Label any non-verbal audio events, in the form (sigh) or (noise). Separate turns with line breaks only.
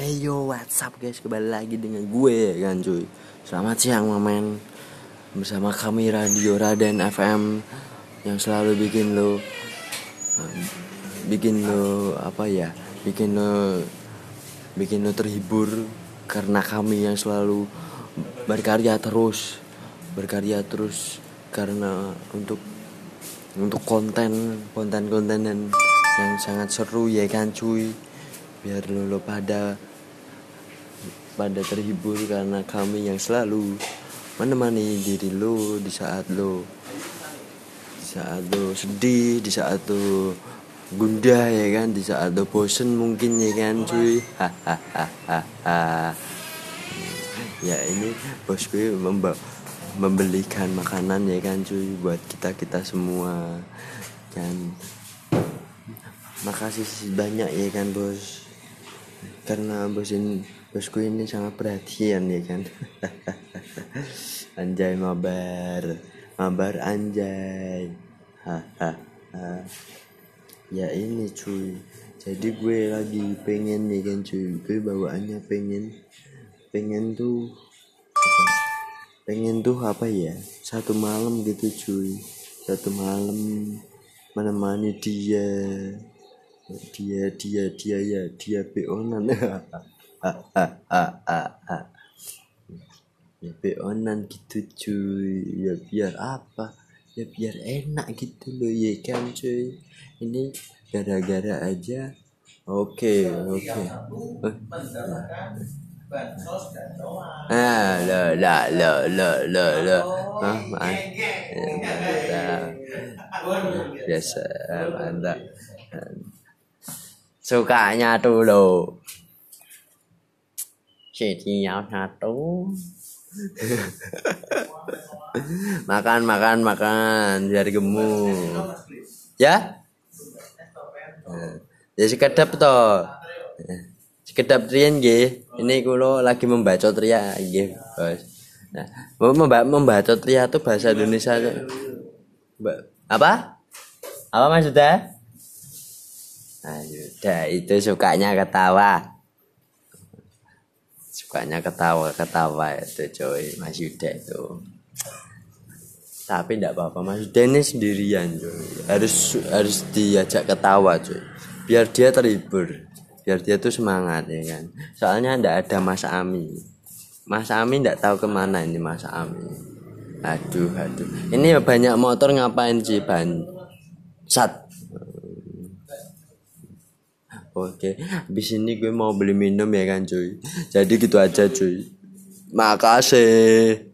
Hey yo, what's up guys? Kembali lagi dengan gue kan cuy. Selamat siang mamen. Bersama kami Radio Raden FM yang selalu bikin lo bikin lo apa ya? Bikin lo bikin lo terhibur karena kami yang selalu berkarya terus, berkarya terus karena untuk untuk konten konten-konten yang sangat seru ya kan cuy biar lo, lo pada pada terhibur karena kami yang selalu menemani diri lo di saat lo di saat lo sedih di saat lo gundah ya kan? Di saat lo bosen mungkin ya kan cuy? Hahaha ya ini bos gue membawa membelikan makanan ya kan cuy? Buat kita kita semua kan? Makasih banyak ya kan bos karena bos ini bosku ini sangat perhatian ya kan? (laughs) Anjay mabar. Mabar anjay. Hahaha (laughs) ya ini cuy. Jadi gue lagi pengen nih kan cuy? Gue bawaannya pengen pengen tuh apa, pengen tuh apa ya? Satu malam gitu cuy. Satu malam menemani dia dia dia dia ya dia beonan (laughs) ya beonan gitu cuy. Ya biar apa? Ya biar enak gitu loh ya kan cuy? Ini gara-gara aja. Oke oke. Ah lo lo lo lo lo lo. Ah mantap biasa mantap sukanya dulu Setiap satu. (laughs) Makan makan makan biar gemuk. Ya? Ya sekedap toh. Sekedap trian nggih. Ini kulo lagi membaca tria nggih bos. Nah memba membaca tria itu bahasa Indonesia apa? Apa maksudnya Nah, itu sukanya ketawa. Sukanya ketawa-ketawa itu coy, Mas Yuda itu. Tapi tidak apa-apa, Mas Yuda ini sendirian coy. Harus harus diajak ketawa coy. Biar dia terhibur. Biar dia tuh semangat ya kan. Soalnya tidak ada Mas Ami. Mas Ami tidak tahu ke mana ini Mas Ami. Aduh, aduh. Ini banyak motor ngapain sih ban? Sat Oke, habis ini gue mau beli minum ya kan cuy. Jadi gitu aja cuy. Makasih.